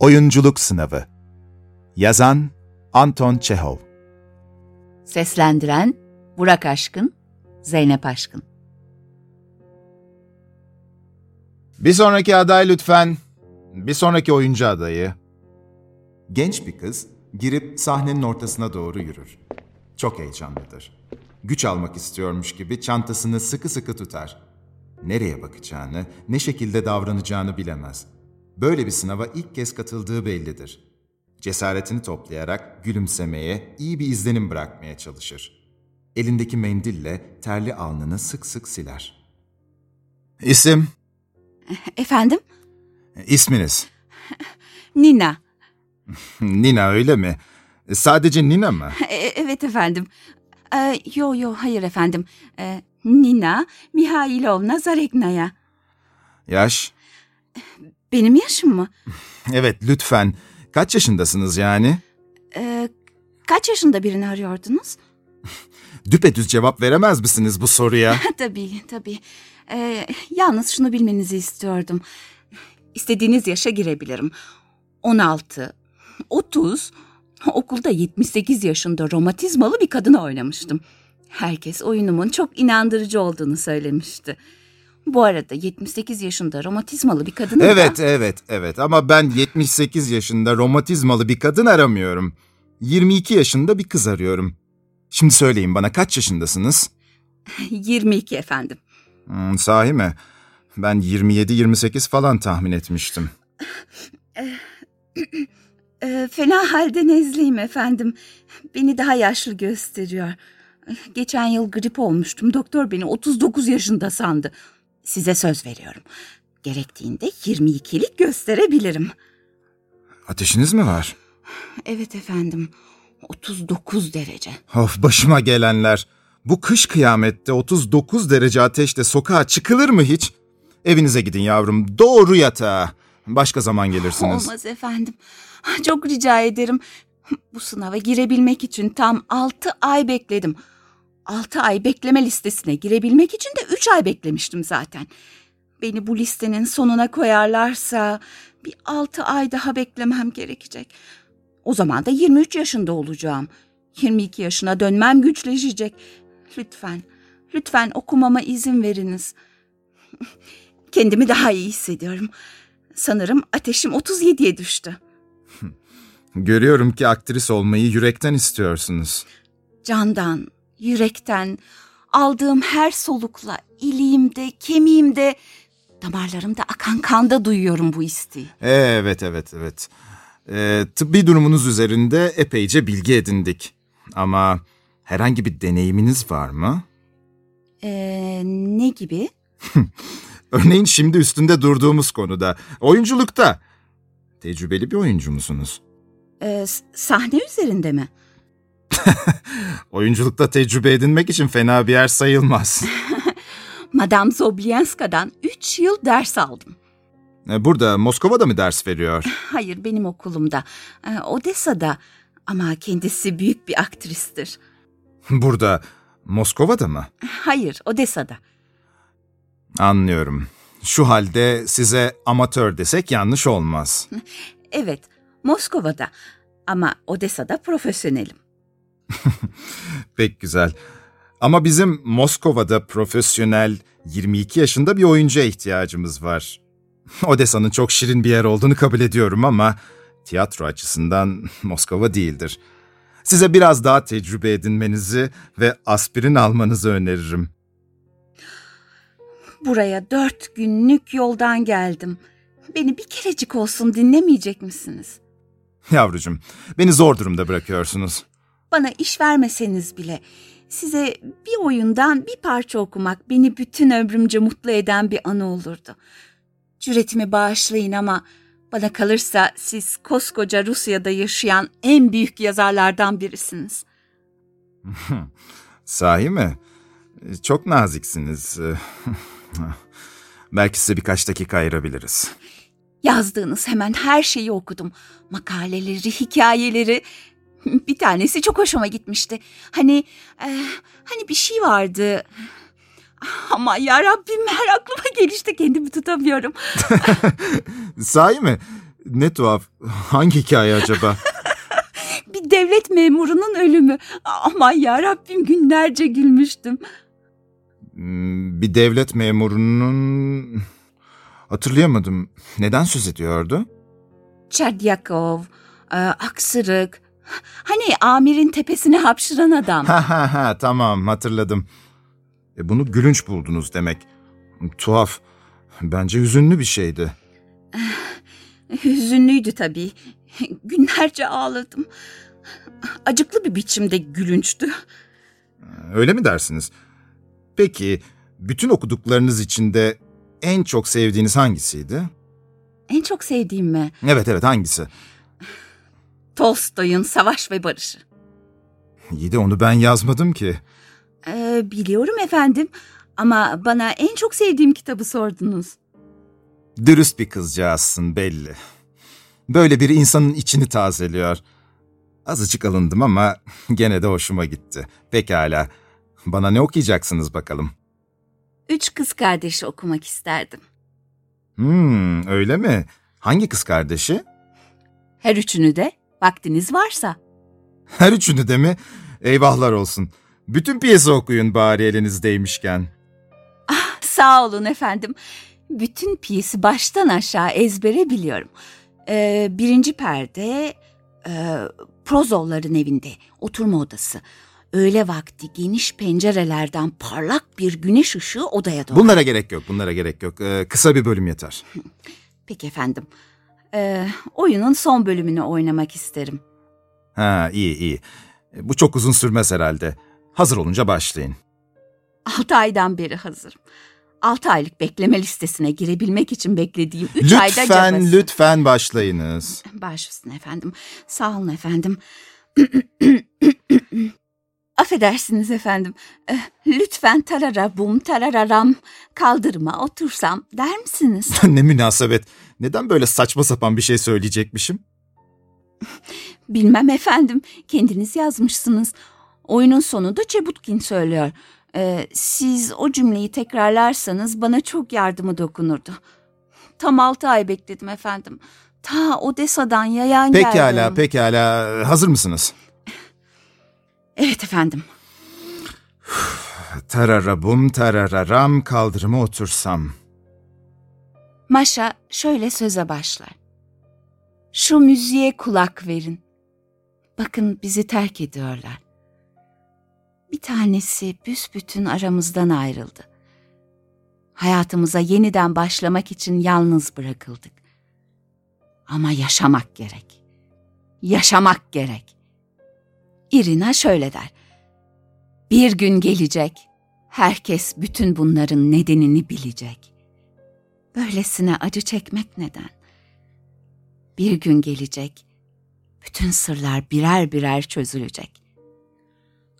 Oyunculuk Sınavı Yazan Anton Çehov Seslendiren Burak Aşkın, Zeynep Aşkın. Bir sonraki aday lütfen. Bir sonraki oyuncu adayı. Genç bir kız girip sahnenin ortasına doğru yürür. Çok heyecanlıdır. Güç almak istiyormuş gibi çantasını sıkı sıkı tutar. Nereye bakacağını, ne şekilde davranacağını bilemez. Böyle bir sınava ilk kez katıldığı bellidir. Cesaretini toplayarak gülümsemeye, iyi bir izlenim bırakmaya çalışır. Elindeki mendille terli alnını sık sık siler. İsim, Efendim? isminiz. Nina. Nina öyle mi? Sadece Nina mı? E- evet efendim. E, yo yo hayır efendim. E, Nina Mihailovna Zaregnaya. Yaş? Benim yaşım mı? Evet lütfen. Kaç yaşındasınız yani? E, kaç yaşında birini arıyordunuz? Düpedüz cevap veremez misiniz bu soruya? tabii tabii. E, yalnız şunu bilmenizi istiyordum. İstediğiniz yaşa girebilirim. 16, 30, okulda 78 yaşında romatizmalı bir kadına oynamıştım. Herkes oyunumun çok inandırıcı olduğunu söylemişti. Bu arada 78 yaşında romatizmalı bir kadını da- evet evet evet ama ben 78 yaşında romatizmalı bir kadın aramıyorum. 22 yaşında bir kız arıyorum. Şimdi söyleyin bana kaç yaşındasınız? 22 efendim. Hmm, sahi mi? Ben 27-28 falan tahmin etmiştim. E, fena halde nezleyim efendim. Beni daha yaşlı gösteriyor. Geçen yıl grip olmuştum. Doktor beni 39 yaşında sandı. Size söz veriyorum. Gerektiğinde 22'lik gösterebilirim. Ateşiniz mi var? Evet efendim. 39 derece. Of başıma gelenler. Bu kış kıyamette 39 derece ateşte sokağa çıkılır mı hiç? Evinize gidin yavrum. Doğru yatağa. Başka zaman gelirsiniz. Olmaz efendim. Çok rica ederim. Bu sınava girebilmek için tam 6 ay bekledim. 6 ay bekleme listesine girebilmek için de 3 ay beklemiştim zaten. Beni bu listenin sonuna koyarlarsa bir 6 ay daha beklemem gerekecek. O zaman da 23 yaşında olacağım. 22 yaşına dönmem güçleşecek. Lütfen, lütfen okumama izin veriniz. Kendimi daha iyi hissediyorum. Sanırım ateşim 37'ye düştü. Görüyorum ki aktris olmayı yürekten istiyorsunuz. Candan, yürekten, aldığım her solukla, iliğimde, kemiğimde, damarlarımda akan kanda duyuyorum bu isteği. Evet, evet, evet. Ee, tıbbi durumunuz üzerinde epeyce bilgi edindik. Ama herhangi bir deneyiminiz var mı? Ee, ne gibi? Örneğin şimdi üstünde durduğumuz konuda, oyunculukta. Tecrübeli bir oyuncu musunuz? Ee, sahne üzerinde mi? Oyunculukta tecrübe edinmek için fena bir yer sayılmaz. Madame Zoblianska'dan 3 yıl ders aldım. Ee, Burada, Moskova'da mı ders veriyor? Hayır, benim okulumda. Ee, Odessa'da. Ama kendisi büyük bir aktristir. Burada, Moskova'da mı? Hayır, Odessa'da. Anlıyorum. Şu halde size amatör desek yanlış olmaz. Evet, Moskova'da. Ama Odessa'da profesyonelim. Pek güzel. Ama bizim Moskova'da profesyonel 22 yaşında bir oyuncuya ihtiyacımız var. Odessa'nın çok şirin bir yer olduğunu kabul ediyorum ama tiyatro açısından Moskova değildir. Size biraz daha tecrübe edinmenizi ve aspirin almanızı öneririm. Buraya dört günlük yoldan geldim. Beni bir kerecik olsun dinlemeyecek misiniz? Yavrucuğum, beni zor durumda bırakıyorsunuz. Bana iş vermeseniz bile size bir oyundan bir parça okumak beni bütün ömrümce mutlu eden bir anı olurdu. Cüretimi bağışlayın ama bana kalırsa siz koskoca Rusya'da yaşayan en büyük yazarlardan birisiniz. Sahi mi? Çok naziksiniz. Belki size birkaç dakika ayırabiliriz. Yazdığınız hemen her şeyi okudum. Makaleleri, hikayeleri. Bir tanesi çok hoşuma gitmişti. Hani e, hani bir şey vardı. Ama ya Rabbim her aklıma gelişte kendimi tutamıyorum. Sahi mi? Ne tuhaf. Hangi hikaye acaba? Bir devlet memurunun ölümü. Aman ya Rabbim günlerce gülmüştüm. Hmm, Bir devlet memurunun... Hatırlayamadım. Neden söz ediyordu? Çerdyakov, e, Aksırık. Hani amirin tepesine hapşıran adam. Ha ha ha tamam hatırladım. E, bunu gülünç buldunuz demek. Tuhaf. Bence hüzünlü bir şeydi. Hüzünlüydü tabii. Günlerce ağladım. Acıklı bir biçimde gülünçtü. Öyle mi dersiniz? Peki bütün okuduklarınız içinde en çok sevdiğiniz hangisiydi? En çok sevdiğim mi? Evet evet hangisi? Tolstoy'un Savaş ve Barışı. İyi de onu ben yazmadım ki. Ee, biliyorum efendim ama bana en çok sevdiğim kitabı sordunuz. Dürüst bir kızcağızsın belli. Böyle biri insanın içini tazeliyor. Azıcık alındım ama gene de hoşuma gitti. Pekala. Bana ne okuyacaksınız bakalım? Üç kız kardeşi okumak isterdim. Hmm, öyle mi? Hangi kız kardeşi? Her üçünü de vaktiniz varsa. Her üçünü de mi? Eyvahlar olsun. Bütün piyesi okuyun bari elinizdeymişken. Sağ olun efendim. Bütün piyesi baştan aşağı ezbere biliyorum. Ee, birinci perde e, Prozovların evinde oturma odası. Öğle vakti geniş pencerelerden parlak bir güneş ışığı odaya doğar. Bunlara gerek yok, bunlara gerek yok. Ee, kısa bir bölüm yeter. Peki efendim. Ee, oyunun son bölümünü oynamak isterim. Ha, iyi iyi. Bu çok uzun sürmez herhalde. Hazır olunca başlayın. Altı aydan beri hazırım. Altı aylık bekleme listesine girebilmek için beklediğim üç ayda Lütfen, lütfen başlayınız. Baş üstüne efendim. Sağ olun efendim. Affedersiniz efendim. Eh, Lütfen tarara bum tarararam kaldırıma otursam der misiniz? ne münasebet. Neden böyle saçma sapan bir şey söyleyecekmişim? Bilmem efendim. Kendiniz yazmışsınız. Oyunun sonunda Çebutkin söylüyor. Eh, siz o cümleyi tekrarlarsanız bana çok yardımı dokunurdu. Tam altı ay bekledim efendim. Ta Odessa'dan yayan geldim. Pekala, pekala. Hazır mısınız? Evet efendim. Tararabum tarararam kaldırıma otursam. Maşa şöyle söze başlar. Şu müziğe kulak verin. Bakın bizi terk ediyorlar. Bir tanesi büsbütün aramızdan ayrıldı. Hayatımıza yeniden başlamak için yalnız bırakıldık. Ama yaşamak gerek. Yaşamak gerek. İrina şöyle der. Bir gün gelecek, herkes bütün bunların nedenini bilecek. Böylesine acı çekmek neden? Bir gün gelecek, bütün sırlar birer birer çözülecek.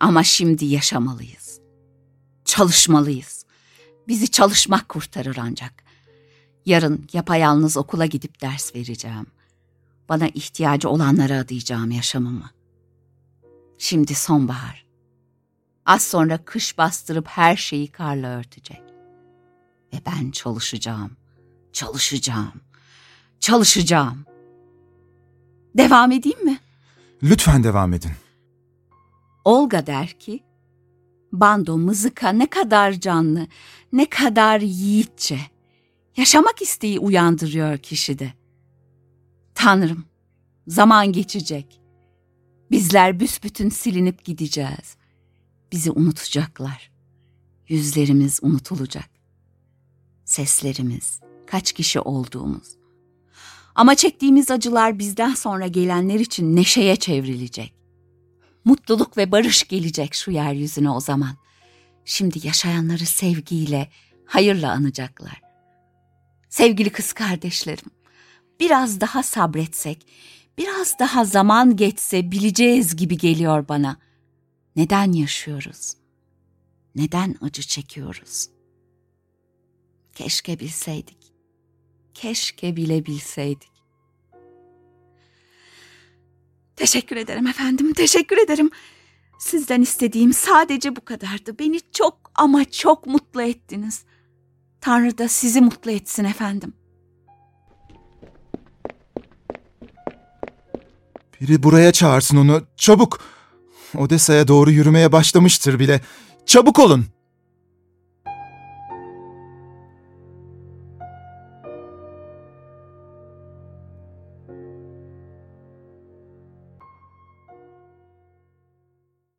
Ama şimdi yaşamalıyız. Çalışmalıyız. Bizi çalışmak kurtarır ancak. Yarın yapayalnız okula gidip ders vereceğim. Bana ihtiyacı olanlara adayacağım yaşamımı. Şimdi sonbahar. Az sonra kış bastırıp her şeyi karla örtecek. Ve ben çalışacağım, çalışacağım, çalışacağım. Devam edeyim mi? Lütfen devam edin. Olga der ki, bando mızıka ne kadar canlı, ne kadar yiğitçe. Yaşamak isteği uyandırıyor kişide. Tanrım, zaman geçecek. Bizler büsbütün silinip gideceğiz. Bizi unutacaklar. Yüzlerimiz unutulacak. Seslerimiz, kaç kişi olduğumuz. Ama çektiğimiz acılar bizden sonra gelenler için neşeye çevrilecek. Mutluluk ve barış gelecek şu yeryüzüne o zaman. Şimdi yaşayanları sevgiyle, hayırla anacaklar. Sevgili kız kardeşlerim, biraz daha sabretsek, biraz daha zaman geçse bileceğiz gibi geliyor bana. Neden yaşıyoruz? Neden acı çekiyoruz? Keşke bilseydik. Keşke bilebilseydik. Teşekkür ederim efendim, teşekkür ederim. Sizden istediğim sadece bu kadardı. Beni çok ama çok mutlu ettiniz. Tanrı da sizi mutlu etsin efendim. Biri buraya çağırsın onu. Çabuk. Odessa'ya doğru yürümeye başlamıştır bile. Çabuk olun.